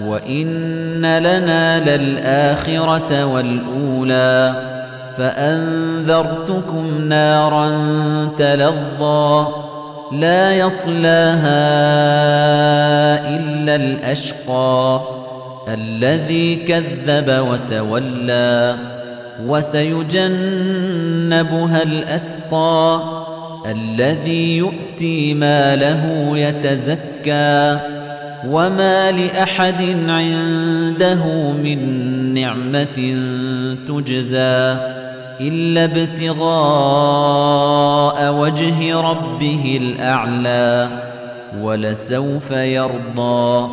وإن لنا للآخرة والأولى فأنذرتكم نارا تلظى لا يصلاها إلا الأشقى الذي كذب وتولى وسيجنبها الأتقى الذي يؤتي ماله يتزكى وما لأحد عنده من نعمة تجزى إلا ابتغاء وجه ربه الأعلى ولسوف يرضى